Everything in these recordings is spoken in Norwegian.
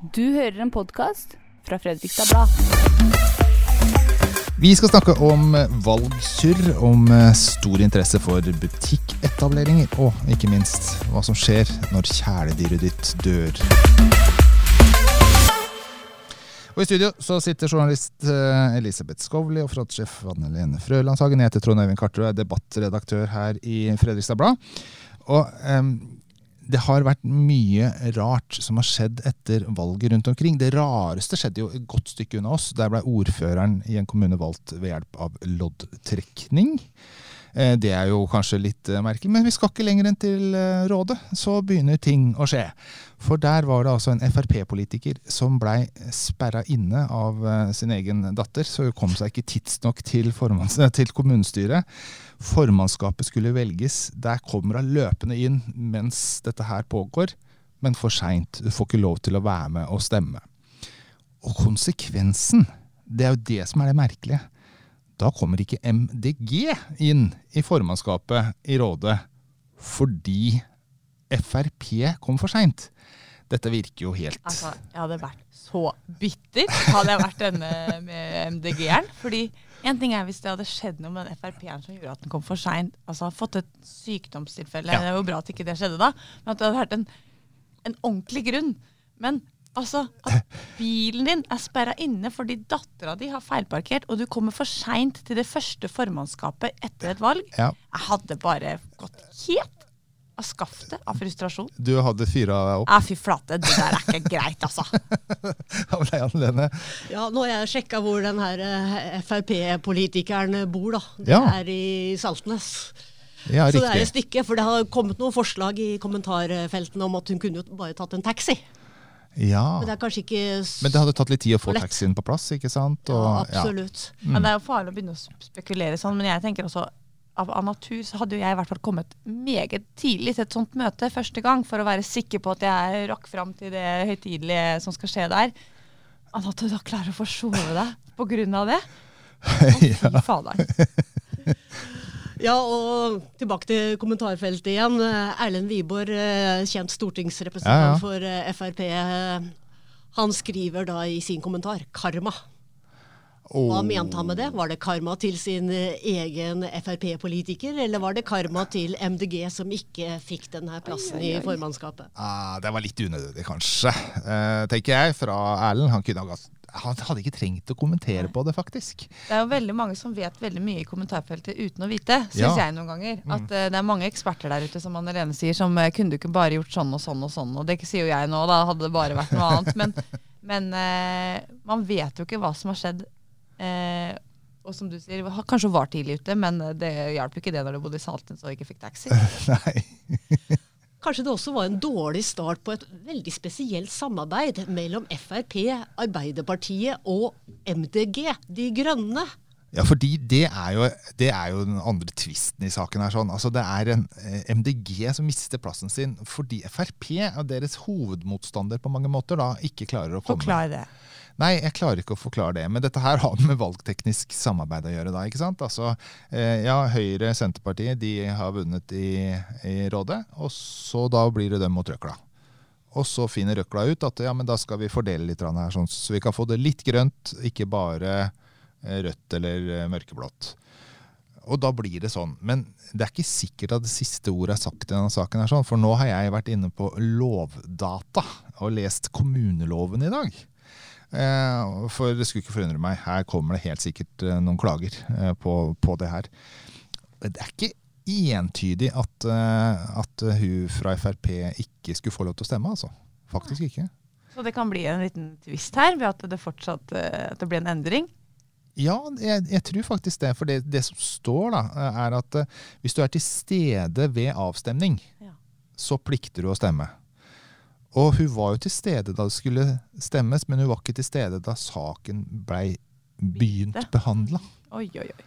Du hører en podkast fra Fredrikstad Blad. Vi skal snakke om valgsurr, om eh, stor interesse for butikketableringer, og ikke minst hva som skjer når kjæledyret ditt dør. Og I studio så sitter journalist eh, Elisabeth Skovli og frontsjef Vanne Lene Frølandshagen. Jeg heter Trond Øyvind Karterud, er debattredaktør her i Fredrikstad Blad. Og em, det har vært mye rart som har skjedd etter valget rundt omkring. Det rareste skjedde jo et godt stykke unna oss. Der ble ordføreren i en kommune valgt ved hjelp av loddtrekning. Eh, Det er jo kanskje litt eh, merkelig, men vi skal ikke lenger enn til eh, Rådet. Så begynner ting å skje. For der var det altså en Frp-politiker som blei sperra inne av sin egen datter, så hun kom seg ikke tidsnok til, til kommunestyret. Formannskapet skulle velges. Der kommer hun løpende inn mens dette her pågår, men for seint. Du får ikke lov til å være med og stemme. Og konsekvensen, det er jo det som er det merkelige. Da kommer ikke MDG inn i formannskapet i rådet fordi Frp kom for seint. Dette virker jo helt Altså, jeg hadde vært så bitter hadde jeg vært denne med MDG-eren. Fordi en ting er hvis det hadde skjedd noe med den Frp-eren som gjorde at den kom for seint. Altså fått et sykdomstilfelle. Ja. Det er jo bra at ikke det skjedde da. Men at det hadde vært en, en ordentlig grunn. Men altså, at bilen din er sperra inne fordi dattera di har feilparkert, og du kommer for seint til det første formannskapet etter et valg. Ja, Jeg hadde bare gått helt av skaftet av frustrasjon. du hadde fyra opp. Ja, fy flate, det der er ikke greit, altså. av ble Anne Lene. Ja, nå har jeg sjekka hvor den her eh, Frp-politikeren bor, da. Det Ja. er i Saltnes. Ja, Så det er et stykke, for det har kommet noen forslag i kommentarfeltene om at hun kunne jo bare tatt en taxi. Ja. Men det er kanskje ikke Men det hadde tatt litt tid å få Lett. taxien på plass, ikke sant? ja, absolutt. Ja. Mm. Men det er jo farlig å begynne å spekulere sånn, men jeg tenker også av, av natur så hadde jo jeg i hvert fall kommet meget tidlig til et sånt møte første gang, for å være sikker på at jeg rakk fram til det høytidelige som skal skje der. At du da klarer å forsove deg på grunn av det? Å, fy faderen. Ja, og tilbake til kommentarfeltet igjen. Erlend Wiborg, eh, kjent stortingsrepresentant Ja, ja. for eh, Frp, eh, han skriver da i sin kommentar 'karma'. Hva mente han med det? Var det karma til sin egen Frp-politiker, eller var det karma til MDG som ikke fikk denne plassen i formannskapet? Ah, det var litt unødvendig, kanskje. Eh, tenker jeg, fra Erlend. Han, kunne ha han hadde ikke trengt å kommentere på det, faktisk. Det er jo veldig mange som vet veldig mye i kommentarfeltet uten å vite, syns Ja. jeg noen ganger. At uh, det er mange eksperter der ute, som Anne Lene sier, som uh, kunne du ikke bare gjort sånn og sånn og sånn. Og det sier jo jeg nå, da hadde det bare vært noe annet. Men, men uh, man vet jo ikke hva som har skjedd. Og som du sier, kanskje hun var tidlig ute, men det hjalp ikke det når du bodde i Saltnes og ikke fikk taxi. Nei. Kanskje det også var en dårlig start på et veldig spesielt samarbeid mellom Frp, Arbeiderpartiet og MDG, De Grønne. Ja, fordi det er, jo, det er jo den andre tvisten i saken her. Sånn. Altså, det er en eh, MDG som mister plassen sin fordi Frp, og deres hovedmotstander på mange måter, da ikke klarer å komme. Forklar det. Nei, jeg klarer ikke å forklare det. Men dette her har med valgteknisk samarbeid å gjøre. da, ikke sant? Altså, eh, ja, Høyre, Senterpartiet, de har vunnet i, i rådet. Og så da blir det dem mot røkla. Og så finner røkla ut at ja, men da skal vi fordele litt her, sånn, så vi kan få det litt grønt, ikke bare eh, rødt eller eh, mørkeblått. Og da blir det sånn. Men det er ikke sikkert at det siste ordet er sagt i denne saken. her sånn, For nå har jeg vært inne på Lovdata og lest kommuneloven i dag. Eh, for det skulle ikke forundre meg. Her kommer det helt sikkert eh, noen klager eh, på, på det her. Det er ikke entydig at, at hun fra Frp ikke skulle få lov til å stemme, altså. Faktisk ikke. Så det kan bli en liten twist her, ved at det fortsatt at det blir en endring. Ja, jeg, jeg tror faktisk det. For det, det som står, da, er at hvis du er til stede ved avstemning, Ja. så plikter du å stemme. Og hun var jo til stede da det skulle stemmes, men hun var ikke til stede da saken blei begynt behandla. Oi, oi, oi.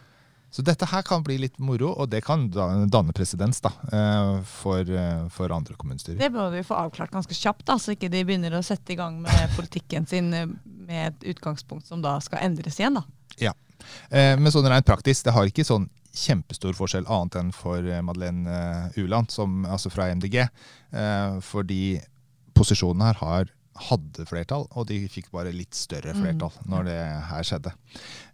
Så dette her kan bli litt moro, og det kan danne presedens da, eh, for, eh, for andre kommunestyrer. Det må vi få avklart ganske kjapt, da, så ikke de begynner å sette i gang med politikken sin eh, med et utgangspunkt som da skal endres igjen. da. Ja. Men sånn rent praktisk, det har ikke sånn kjempestor forskjell annet enn for Madeleine Uland, som, altså fra MDG. Fordi posisjonen her har hadde flertall, og de fikk bare litt større Mm. flertall når det her skjedde.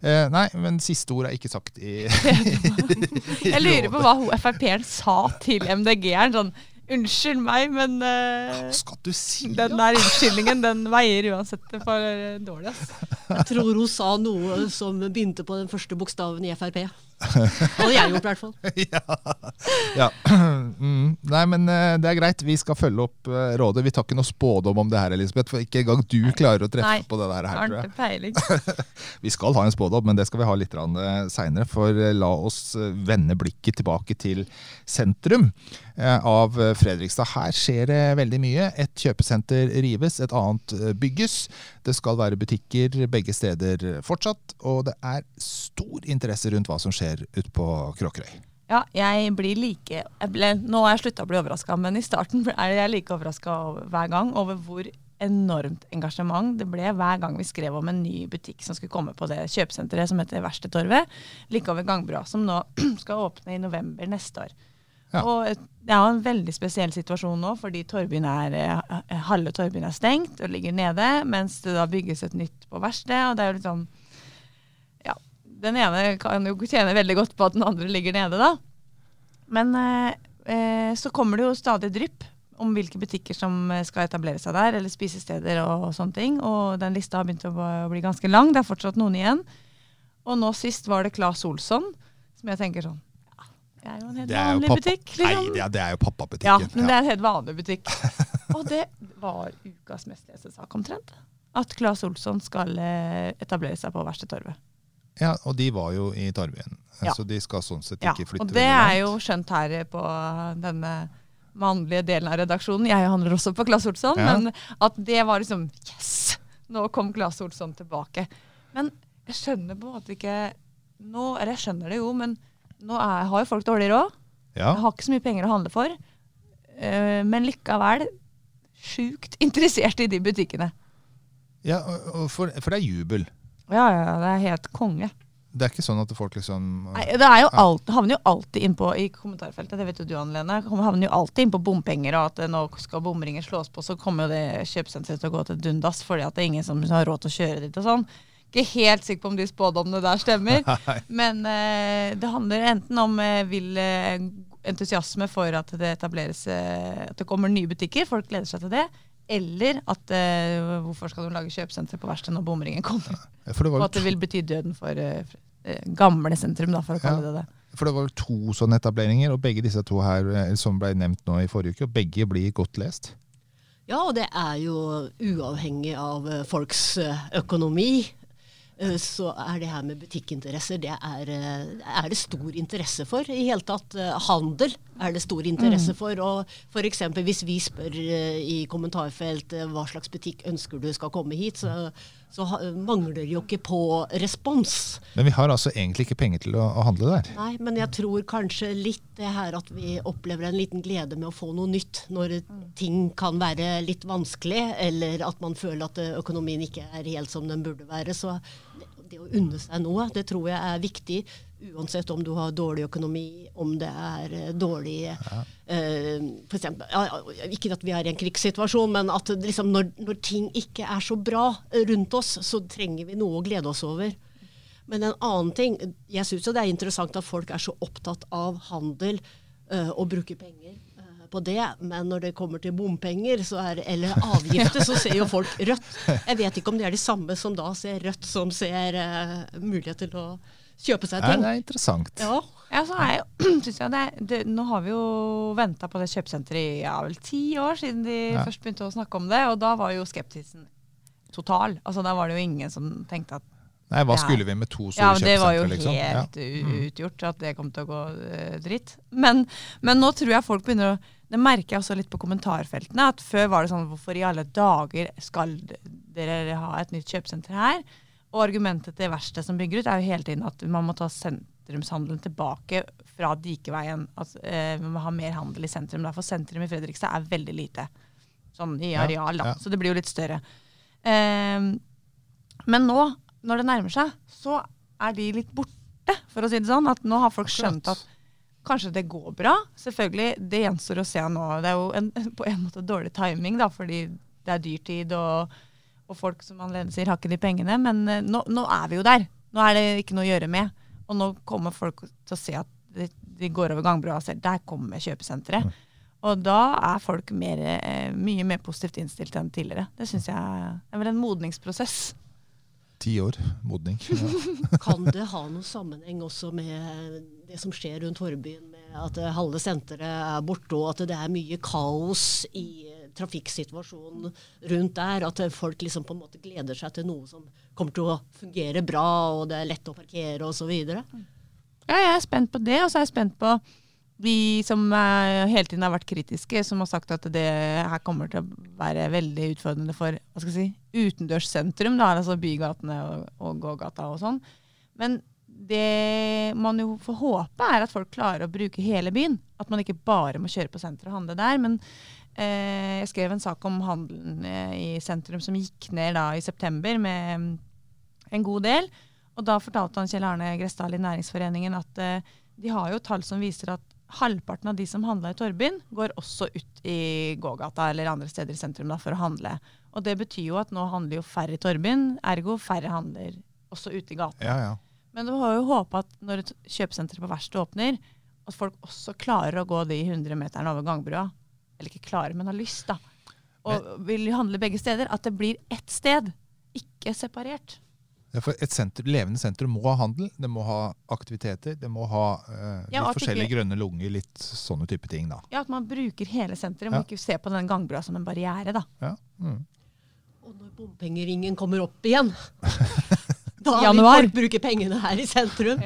Eh, nei, men siste ord er ikke sagt i, i Jeg lurer på hva Frp-en sa til MDG-eren. Sånn Unnskyld meg, men uh, Hva skal du si? den der unnskyldningen den veier uansett for eh, dårlig. ass. Jeg tror hun sa noe som begynte på den første bokstaven i Frp. Hadde jeg gjort, i hvert fall. ja. Mm. Nei, men eh, det er greit. Vi skal følge opp eh, rådet. Vi tar ikke noe spådom om det her, Elisabeth. For ikke engang du klarer å treffe Nei. på det der, her, tror jeg. Vi skal ha en spådom, men det skal vi ha litt seinere. For eh, la oss eh, vende blikket tilbake til sentrum eh, av eh, Fredrikstad. Her skjer det veldig mye. Et kjøpesenter rives, et annet eh, bygges. Det skal være butikker begge steder fortsatt. Og det er stor interesse rundt hva som skjer ute på Kråkerøy. Ja, jeg blir like jeg ble, Nå har jeg slutta å bli overraska, men i starten er jeg like overraska hver gang over hvor enormt engasjement det ble hver gang vi skrev om en ny butikk som skulle komme på det kjøpesenteret som heter Verkstedtorvet, like over Gangbrua, som nå skal åpne i november neste år. Ja. Og er jo en veldig spesiell situasjon nå, fordi Torbyen er, eh, halve Torbyen er stengt og ligger nede, mens det da bygges et nytt på verkstedet. Og det er jo litt sånn Ja, den ene kan jo tjene veldig godt på at den andre ligger nede, da. Men eh, eh, så kommer det jo stadig drypp om hvilke butikker som skal etablere seg der, eller spisesteder og, sånne ting. Og den lista har begynt å bli ganske lang. Det er fortsatt noen igjen. Og nå sist var det Claes Olsson, som jeg tenker sånn det er jo en helt vanlig pappa- butikk. Nei, Liksom. er, det er jo Ja, pappabutikken. men det er en helt vanlig butikk. Og det var ukas mest leste sak omtrent. At Claes Olsson skal eh, etablere seg på Verkstedtorvet. Ja, og de var jo i Tarvin, Ja. så de skal sånn sett Ja, ikke flytte og det veldig er jo skjønt her på denne mannlige delen av redaksjonen. Jeg handler også på Claes Olsson, Ja. men at det var liksom Yes! Nå kom Claes Olsson tilbake. Men jeg skjønner på en måte ikke nå, Eller jeg skjønner det jo, men nå er, har jo folk dårlig råd. Ja, Jeg har ikke så mye penger å handle for. Uh, men likevel sjukt interessert i de butikkene. ja for, for det er jubel. Ja, ja, det er helt konge. Det er ikke sånn at folk liksom Nei, det er jo alt, havner jo alltid inn på i kommentarfeltet, det vet jo du Anne Lene, havner jo alltid inn på bompenger og at eh, nå skal bomringer slås på, så kommer jo det kjøpesenteret til å gå til dundas fordi at det er ingen som har råd til å kjøre dit og sånn. Ikke helt sikker på om de spådommene der stemmer, men eh, det handler enten om eh, vill eh, entusiasme for at det etableres eh, At det kommer nye butikker, folk gleder seg til det. Eller at eh, hvorfor skal du lage kjøpesenter på verkstedet når bomringen kommer? For det Og var at det vil bety døden for eh, eh, gamle sentrum, da, for å kalle Ja. det det. for det var vel to sånne etableringer, og begge disse to her eh, som ble nevnt nå i forrige uke, og begge blir godt lest. Ja, og det er jo uavhengig av eh, folks eh, økonomi. Eh, Så er det her med butikkinteresser, det er, eh, er det stor interesse for. I hele tatt eh, handel er det stor interesse for. Og f.eks. hvis vi spør i kommentarfeltet hva slags butikk ønsker du skal komme hit, så, så mangler jo ikke på respons. Men vi har altså egentlig ikke penger til å, å handle der. Nei, men jeg tror kanskje litt det her at vi opplever en liten glede med å få noe nytt når ting kan være litt vanskelig, eller at man føler at økonomien ikke er helt som den burde være. Så det, å unne seg noe, det tror jeg er viktig. Uansett om du har dårlig økonomi, om det er dårlig dårlig eh, for eksempel, ja, ja, Ikke at vi er i en krigssituasjon, men at liksom når, når ting ikke er så bra eh, rundt oss, så trenger vi noe å glede oss over. Men en annen ting, jeg syns det er interessant at folk er så opptatt av handel øh, og bruker penger på det, men når det kommer til bompenger så er, eller avgifter, så ser jo folk rødt. Jeg vet ikke om det er de samme som da ser rødt, som ser uh, mulighet til å kjøpe seg ting. ting. det er interessant. Ja, Ja, er jeg det, det, Nå har vi jo venta på det kjøpesenteret i ja, vel ti år siden de Ja. først begynte å snakke om det, og da var jo skeptisen total. Altså Da var det jo ingen som tenkte at Nei, hva Ja. skulle vi med to store Ja, det var jo liksom? Helt u- utgjort at det kom til å gå uh, dritt. Men, men nå tror jeg folk begynner å Det merker jeg også litt på kommentarfeltene. At før var det sånn Hvorfor i alle dager skal dere ha et nytt kjøpesenter her? Og argumentet til verkstedet som bygger ut, er jo hele tiden at man må ta sentrumshandelen tilbake fra Dikeveien. At eh, vi må ha mer handel i sentrum. Derfor sentrum i Fredrikstad er veldig lite. Sånn i Ja, areal, da. ja. Så det blir jo litt større. Eh, men nå, når det nærmer seg, så er de litt borte, for å si det sånn. At nå har folk skjønt at kanskje det går bra. Selvfølgelig, det gjenstår å se nå. Det er jo en, på en måte dårlig timing, da, fordi det er dyrtid, og, og folk som annerledes sier, har ikke de pengene. Men eh, nå, nå er vi jo der. Nå er det ikke noe å gjøre med. Og nå kommer folk til å se at de, de går over gangbrua og ser der kommer kjøpesenteret. Og da er folk mer, eh, mye mer positivt innstilt enn tidligere. Det syns jeg er vel en modningsprosess. Ti år modning. Ja. Kan det ha noen sammenheng også med det som skjer rundt Horbyen, med at halve senteret er borte, og at det er mye kaos i eh, trafikksituasjonen rundt der? At folk liksom på en måte gleder seg til noe som kommer til å fungere bra, og det er lett å parkere osv.? Ja, jeg er spent på det, og så er jeg spent på de som hele tiden har vært kritiske, som har sagt at det her kommer til å være veldig utfordrende for hva skal jeg si, utendørssentrum, da, altså bygatene og, og gågata og sånn. Men det man jo får håpe, er at folk klarer å bruke hele byen. At man ikke bare må kjøre på senteret og handle der. Men eh, jeg skrev en sak om handelen eh, i sentrum som gikk ned da i september med en god del. Og da fortalte han Kjell Arne Gressdal i Næringsforeningen at eh, de har jo tall som viser at halvparten av de som handla i Torvbyen, går også ut i gågata eller andre steder i sentrum da, for å handle. Og det betyr jo at nå handler jo færre i Torvbyen, ergo færre handler også ute i gaten. Ja, ja. Men du har jo håpa at når et kjøpesenter på verkstedet åpner, at folk også klarer å gå de 100 meterne over gangbrua. Eller ikke klarer, men har lyst, da. Og vil handle begge steder. At det blir ett sted, ikke separert. Ja, for et senter, levende sentrum må ha handel, det må ha aktiviteter, det må ha uh, litt Ja, forskjellige ikke- grønne lunger, litt sånne type ting. da. Ja, At man bruker hele senteret, Ja. må ikke se på den gangbrua som en barriere. da. Ja. Mm. Og når bompengeringen kommer opp igjen, da vil folk bruke pengene her i sentrum.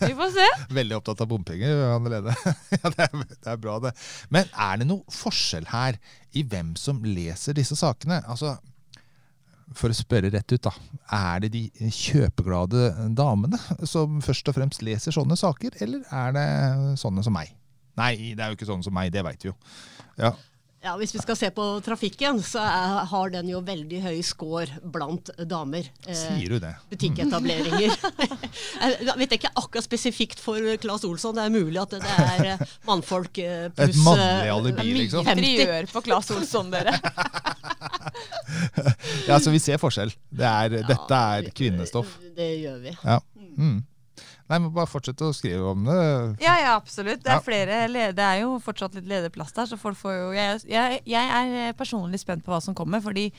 Vi får se. Veldig opptatt av bompenger allerede. ja, det, er, det er bra, det. Men er det noe forskjell her i hvem som leser disse sakene? Altså, for å spørre rett ut, da. Er det de kjøpeglade damene som først og fremst leser sånne saker, eller er det sånne som meg? Nei, det er jo ikke sånne som meg, det veit vi jo. Ja, Ja, Hvis vi skal se på trafikken, så er, har den jo veldig høy score blant damer. Eh, Sier du det? butikketableringer. Jeg vet ikke akkurat spesifikt for Claes Olsson. Det er mulig at det er eh, mannfolk eh, pluss Et mannlig alibi, liksom. 50. Interiør på Claes Olsson, dere. Ja, så vi ser forskjell. Det er, dette er kvinnestoff. Det gjør vi. Ja. Mm. Nei, men bare fortsette å skrive om det. Ja, ja, absolutt. Det er, Ja. flere, le- det er jo fortsatt litt ledig plass der, så folk får jo Jeg, jeg, jeg er personlig spent på hva som kommer, fordi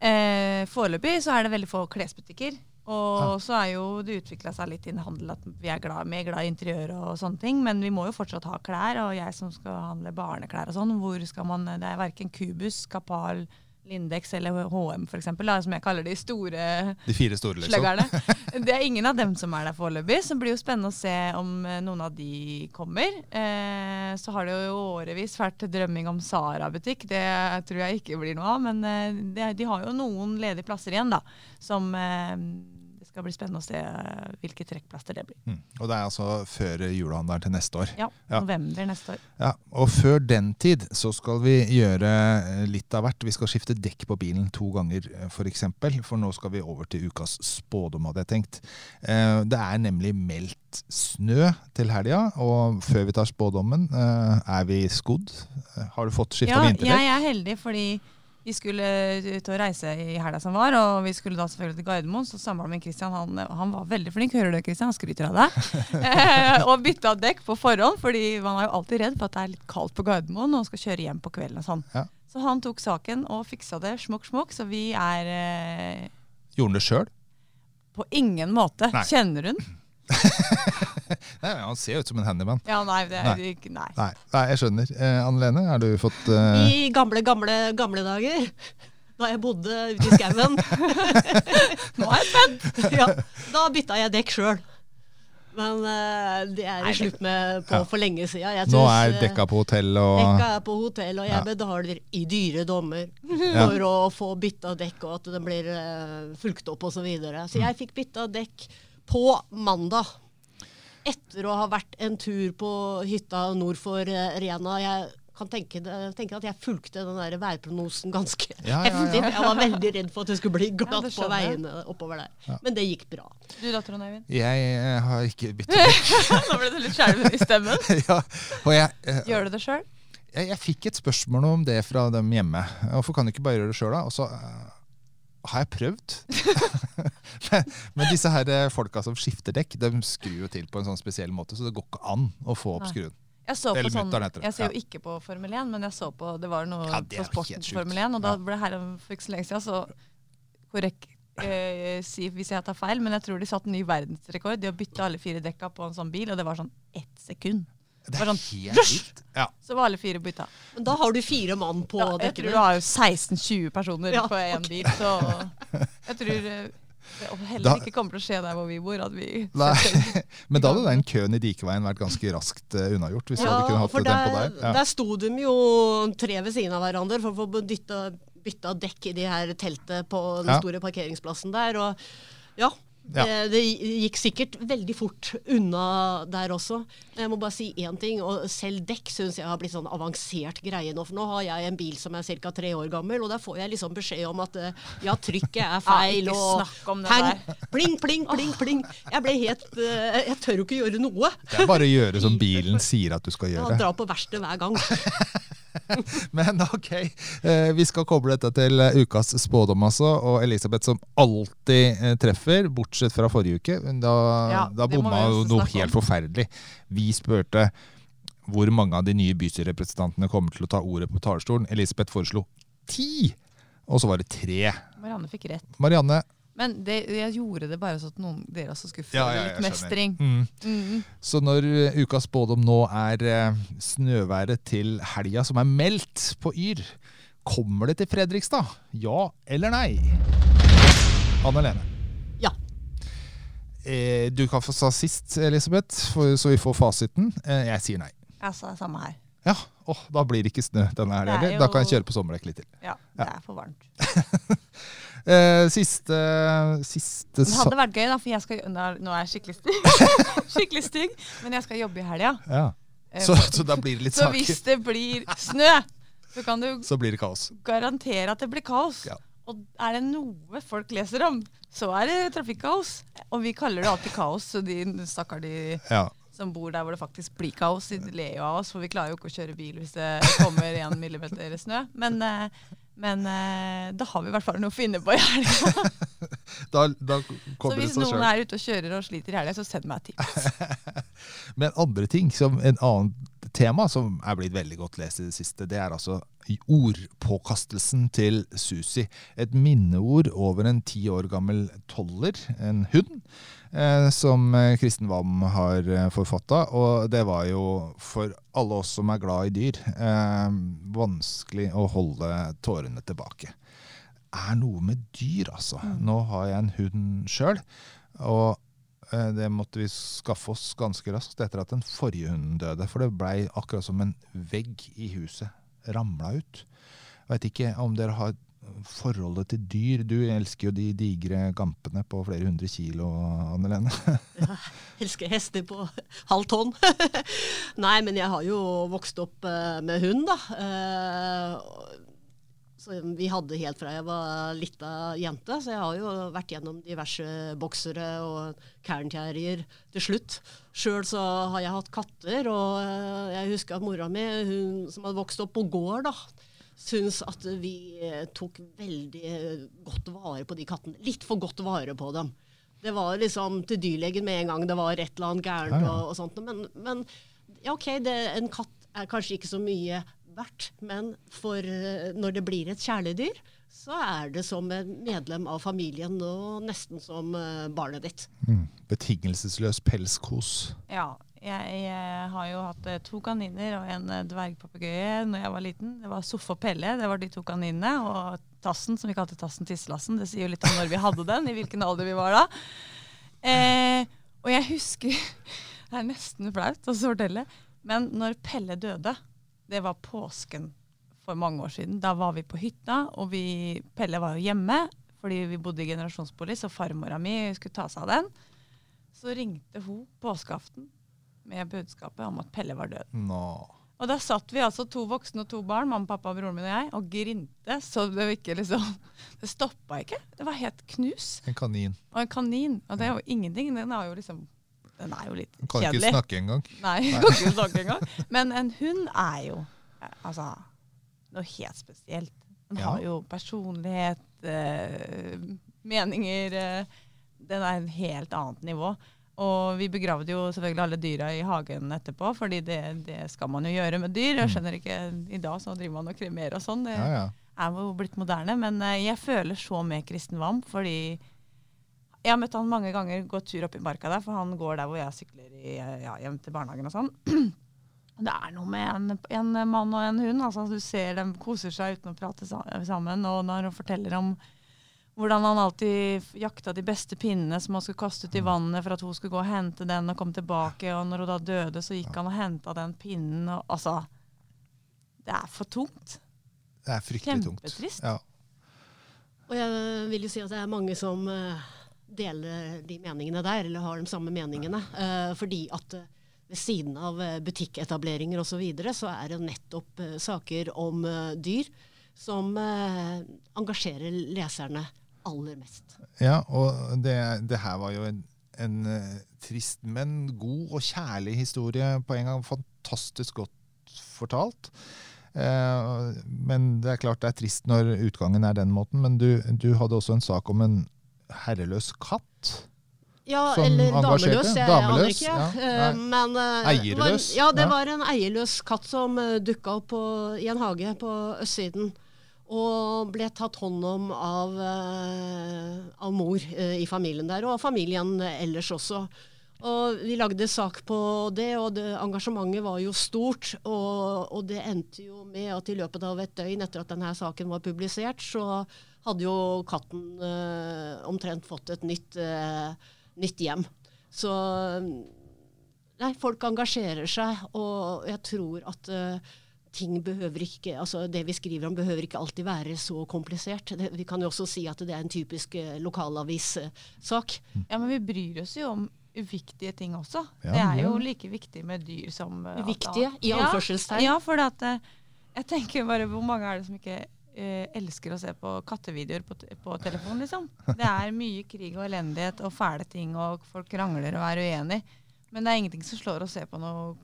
eh, foreløpig så er det veldig få klesbutikker. Og så er jo det utvikla seg litt innen handel at vi er glad, mer glad i interiør og sånne ting. Men vi må jo fortsatt ha klær, og jeg som skal handle barneklær og sånn, hvor skal man Det er verken Kubus, Kapal, Lindex eller HM for eksempel, som jeg kaller de store De fire store, liksom. Det er ingen av dem som er der foreløpig, så det blir jo spennende å se om eh, noen av de kommer. Eh, så har det jo årevis vært drømming om Sara-butikk. Det tror jeg ikke blir noe av, men eh, de har jo noen ledige plasser igjen, da. Som eh, skal bli spennende å se eh, hvilke trekkplasser det blir. Mm. Og det er altså før julehandelen til neste år. Ja, Ja. november neste år. Ja, og før den tid så skal vi gjøre eh, litt av hvert. Vi skal skifte dekk på bilen to ganger f.eks. for eksempel, for nå skal vi over til ukas spådom, hadde jeg tenkt. Eh, Det er nemlig meldt snø til helga, og før vi tar spådommen, eh, er vi skodd? Eh, Har du fått skifta Ja, vinterdekk? jeg er heldig fordi vi skulle ut og reise i helga som var, og vi skulle da selvfølgelig til Gardermoen. Så samboeren min Christian han, han var veldig flink, hører du Christian? Han skryter av deg. Eh, og bytta dekk på forhånd, fordi man er jo alltid redd for at det er litt kaldt på Gardermoen og skal kjøre hjem på kvelden og sånn. Ja. Så han tok saken og fiksa det smokk, smokk, så vi er eh, Gjorde han det sjøl? på ingen måte. Nei. Kjenner hun? Nei, Han ser jo ut som en handyman. Ja, nei, det er Nei. ikke Nei. Nei, nei jeg skjønner. Eh, Anne Lene, har du fått eh, I gamle, gamle, gamle dager, da jeg bodde ute i skauen, Nå er jeg spent! ja, da bytta jeg dekk sjøl. Men uh, det er det slutt med på Ja. for lenge siden. Nå er eh, dekka på hotell og Dekka er på hotell, og jeg Ja. betaler i dyre dommer Ja. for å få bytta dekk, og at den blir uh, fulgt opp osv. Så, videre. så Mm. jeg fikk bytta dekk på mandag. Etter å ha vært en tur på hytta nord for eh, Rena. Jeg kan tenke, tenke at jeg fulgte den der værprognosen ganske Ja, ja, ja. heftig. Jeg var veldig redd for at det skulle bli glatt på veiene oppover der. Ja. Men det gikk bra. Du da, Trond Eivind? Jeg eh, har ikke byttet dekk. Nå ble det litt skjelven i stemmen. ja, og jeg, uh, Gjør du det sjøl? jeg, jeg fikk et spørsmål om det fra dem hjemme. Hvorfor kan du ikke bare gjøre det sjøl, da? Og så eh, har jeg prøvd. men, disse her eh, folka som skifter dekk, de skrur jo til på en sånn spesiell måte, så det går ikke an å få opp skruen. Jeg så på sånn, jeg ser jo ikke på Formel 1, men jeg så på, det var noe Ja, det på sporten. Formel 1, og da ble her for ikke så lenge siden, så korrekt eh, si hvis jeg tar feil, men jeg tror de satte ny verdensrekord. De har bytta alle fire dekka på en sånn bil, og det var sånn ett sekund. Det er sånn, helt vilt. Ja. Så var alle fire bytta. Men da har du fire mann på Ja, jeg tror du har jo 16-20 personer Ja, på én okay. bil, så jeg tror eh, det heller Da- ikke kommer til å skje der hvor vi bor. At vi Nei. Men da hadde den køen i Dikeveien vært ganske raskt eh, unnagjort. Hvis ja, hadde kunne hatt den på der. Ja. der sto de jo tre ved siden av hverandre for å få bytta dekk i de her teltet på den Ja. store parkeringsplassen der. Og ja, Ja. Det, det gikk sikkert veldig fort unna der også. Jeg må bare si én ting, og selv dekk syns jeg har blitt sånn avansert greie nå. For nå har jeg en bil som er ca. tre år gammel, og der får jeg liksom beskjed om at eh, ja, trykket er feil. ikke og hang- Pling, pling, pling, pling. Jeg ble helt eh, Jeg tør jo ikke gjøre noe. Det er bare å gjøre som bilen sier at du skal gjøre. Ja, dra på verkstedet hver gang. Men ok, eh, vi skal koble dette til eh, ukas spådom, altså. Og Elisabeth som alltid eh, treffer, bortsett fra forrige uke. Da, Ja, da bomma jo noe helt forferdelig. Vi spurte hvor mange av de nye bystyrerepresentantene kommer til å ta ordet på talerstolen. Elisabeth foreslo ti, og så var det tre. Marianne fikk rett. Marianne Men det, jeg gjorde det bare så at noen dere også skulle føle Ja, ja, litt mestring. Mm. Mm. Så når eh, ukas spådom nå er eh, snøværet til helga som er meldt på Yr, kommer det til Fredrikstad? Ja eller nei? Anne Lene. Ja. Eh, du kan få sa sist, Elisabeth, for, så vi får fasiten. Eh, jeg sier nei. Jeg sa samme her. Ja, åh, Da blir det ikke snø denne helga Det er. Da kan jeg kjøre på sommerdekk litt til. Ja, det er for varmt. Eh, siste siste det hadde vært gøy, da, for jeg skal, nå er- jeg skikkelig stygg. skikkelig stygg, men jeg skal jobbe i helga. ja. Eh, så, så da blir det litt Så hvis det blir snø, så kan du Så blir det kaos. garantere at det blir kaos. Ja. Og er det noe folk leser om, så er det trafikkaos. Og vi kaller det alltid kaos, så de stakkar de Ja. Som bor der hvor det faktisk blir kaos, de ler jo av oss, for vi klarer jo ikke å kjøre bil hvis det kommer en millimeter snø. Men, eh, men eh, da har vi i hvert fall noe å finne på i helga. Da, da Så hvis noen selv. er ute og kjører og sliter i helga, så send meg et tips. Men andre ting, som en annen tema som er blitt veldig godt lest i det siste, det er altså ordpåkastelsen til Susi. Et minneord over en ti år gammel toller, en hund, eh, som eh, Kristen Wam har eh, forfatta. Og det var jo for alle oss som er glad i dyr, eh, vanskelig å holde tårene tilbake. Er noe med dyr, altså. Nå har jeg en hund sjøl. Og Det måtte vi skaffe oss ganske raskt etter at den forrige hunden døde. For det blei akkurat som en vegg i huset ramla ut. Jeg vet ikke om dere har forholdet til dyr. Du elsker jo de digre gampene på flere hundre kilo, Anne Lene. Elsker hester på halv tonn. Nei, men jeg har jo vokst opp eh, med hund, da. Så vi hadde helt fra jeg var lita jente, så jeg har jo vært gjennom diverse boksere og cairnterrier til slutt. Sjøl så har jeg hatt katter, og eh, jeg husker at mora mi, hun som hadde vokst opp på gård, da, syns at vi eh, tok veldig godt vare på de kattene. Litt for godt vare på dem. Det var liksom til dyrlegen med en gang det var et eller annet gærent. Og, og sånt. Men, men ja, OK, det, en katt er kanskje ikke så mye verdt, men for eh, når det blir et kjæledyr, så er det som et medlem av familien og nesten som eh, barnet ditt. Mm. Betingelsesløs pelskos. Ja, jeg, jeg, har jo hatt eh, to kaniner og en dvergpapegøye når jeg var liten. Det var Soffe og Pelle, det var de to kaninene. Og Tassen, som vi kalte Tassen Tisselassen. Det sier jo litt om når vi hadde den, i hvilken alder vi var da. Eh, og jeg husker Det er nesten flaut å fortelle, men når Pelle døde, det var påsken for mange år siden. Da var vi på hytta, og vi, Pelle var jo hjemme fordi vi bodde i generasjonsbolig, så farmora mi skulle ta seg av den. Så ringte hun påskeaften med budskapet om at Pelle var død. No. Og da satt vi altså to voksne og to barn, mamma, pappa, broren min og jeg, og grinte. Så det ikke liksom Det stoppa ikke. Det var helt knus. En kanin. Og en kanin. Og det er jo ingenting. Den har jo liksom Den er jo litt Den kan ikke snakke engang. Nei, kan ikke snakke engang. Men en hund er jo altså, noe helt spesielt. Den Ja. har jo personlighet, eh, meninger eh, Den er et helt annet nivå. Og vi begravde jo selvfølgelig alle dyra i hagen etterpå, fordi det, det skal man jo gjøre med dyr. Jeg skjønner ikke, I dag så driver man og kremerer og sånn. Det Ja, ja. er jo blitt moderne. Men eh, jeg føler så med Kristen Wamp, fordi jeg har møtt han mange ganger, gått tur opp i marka der, for han går der hvor jeg sykler i, ja, hjem til barnehagen og sånn. Det er noe med en, en mann og en hund. altså Du ser dem koser seg uten å prate sammen. Og når han forteller om hvordan han alltid jakta de beste pinnene som han skulle kaste ut i vannet for at hun skulle gå og hente den og komme tilbake. Og når hun da døde, så gikk han og henta den pinnen. Og, altså Det er for tungt. Det er fryktelig tungt. Kjempetrist. Ja. Og jeg vil jo si at det er mange som eh, deler de meningene der, eller har de samme meningene. eh, fordi at eh, ved siden av eh, butikketableringer osv., så, videre, så er det nettopp saker om dyr som engasjerer leserne aller mest. Ja, og det, det her var jo en, en trist, men god og kjærlig historie på en gang. Fantastisk godt fortalt. Men det er klart det er trist når utgangen er den måten. Men du, du hadde også en sak om en herreløs katt. Ja, Som eller dameløs. Jeg aner Dameløs, ikke. ja. Eh, men, eh, Eierløs, ja, det var en eierløs katt som uh, dukka opp på, i en hage på østsiden. Og ble tatt hånd om av, eh, av mor eh, i familien der, og familien eh, ellers også. Og Vi lagde sak på det, og det, engasjementet var jo stort. Og, og det endte jo med at i løpet av et døgn etter at denne saken var publisert, så hadde jo katten eh, omtrent fått et nytt, eh, nytt hjem. Så nei, folk engasjerer seg, og jeg tror at uh, ting behøver ikke, altså det vi skriver om behøver ikke alltid være så komplisert. Det, vi kan jo også si at det er en typisk uh, lokalavissak. Ja, men vi bryr oss jo om uviktige ting også. Ja, det er jo ja. like viktig med dyr som Uviktige, i anførselstegn. Ja, ja for at, jeg tenker bare hvor mange er det som ikke eh, elsker å se på kattevideoer på, på telefon, liksom. Det er mye krig og elendighet og fæle ting, og folk krangler og er uenige. Men det er ingenting som slår å se på noe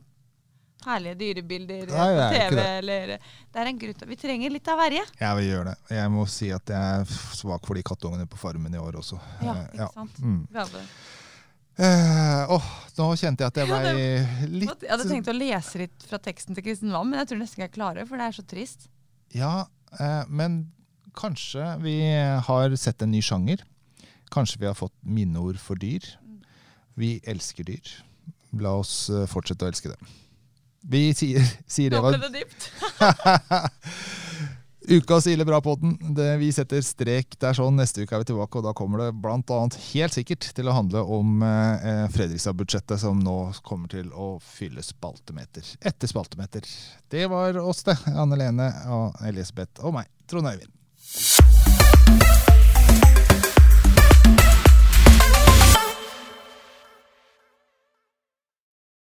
herlige dyrebilder Nei, på TV. det. Eller, det er en grunn til Vi trenger litt av verje. Ja, vi gjør det. Jeg må si at jeg er svak for de kattungene på Farmen i år også. Ja, ikke ikke sant? Mm. Vi hadde, Eh, åh, nå kjente jeg at jeg Ja, ble litt jeg hadde tenkt å lese litt fra teksten til Kristin Wam, men jeg tror nesten ikke jeg klarer det, for det er så trist. Ja, eh, men kanskje vi har sett en ny sjanger. Kanskje vi har fått minneord for dyr. Vi elsker dyr. La oss eh, fortsette å elske dem. Vi sier, sier det Nå ble det dypt. ukas Ille bra-podden. Vi setter strek der sånn. Neste uke er vi tilbake, og da kommer det annet helt sikkert til å handle om eh, Fredrikstad-budsjettet, som nå kommer til å fylle spaltemeter etter spaltemeter. Det var oss, det. Anne Lene og Elisabeth og meg, Trond Øyvind.